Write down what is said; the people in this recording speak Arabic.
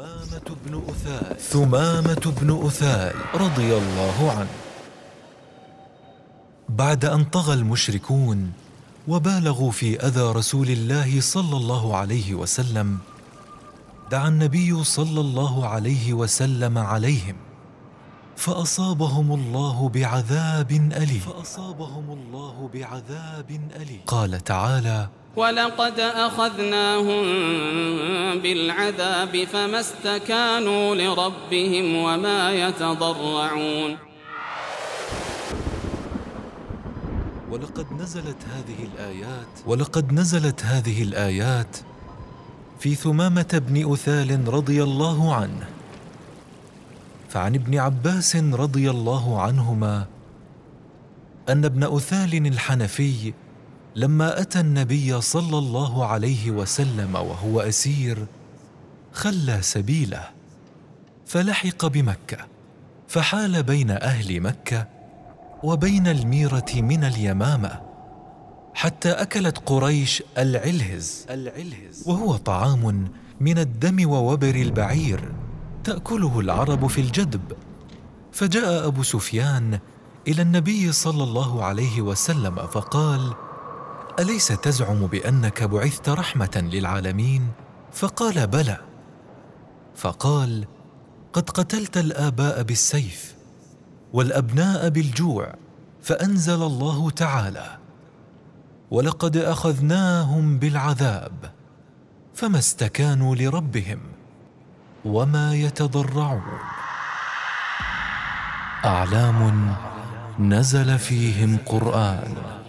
ثمامة بن أثال ثمامة بن أثال رضي الله عنه. بعد أن طغى المشركون وبالغوا في أذى رسول الله صلى الله عليه وسلم دعا النبي صلى الله عليه وسلم عليهم. فأصابهم الله بعذاب أليم. فأصابهم الله بعذاب أليم. قال تعالى ولقد أخذناهم بالعذاب فما استكانوا لربهم وما يتضرعون. ولقد نزلت هذه الآيات ولقد نزلت هذه الآيات في ثمامة بن أثال رضي الله عنه. فعن ابن عباس رضي الله عنهما أن ابن أثال الحنفي لما أتى النبي صلى الله عليه وسلم وهو أسير خلى سبيله فلحق بمكة فحال بين أهل مكة وبين الميرة من اليمامة حتى أكلت قريش العلهز, العلهز. وهو طعام من الدم ووبر البعير. تأكله العرب في الجدب. فجاء أبو سفيان إلى النبي صلى الله عليه وسلم فقال أليس تزعم بأنك بعثت رحمة للعالمين؟ فقال بلى. فقال قد قتلت الآباء بالسيف والأبناء بالجوع فأنزل الله تعالى ولقد أخذناهم بالعذاب فما استكانوا لربهم. وما يتضرعون. أعلام نزل فيهم قرآن.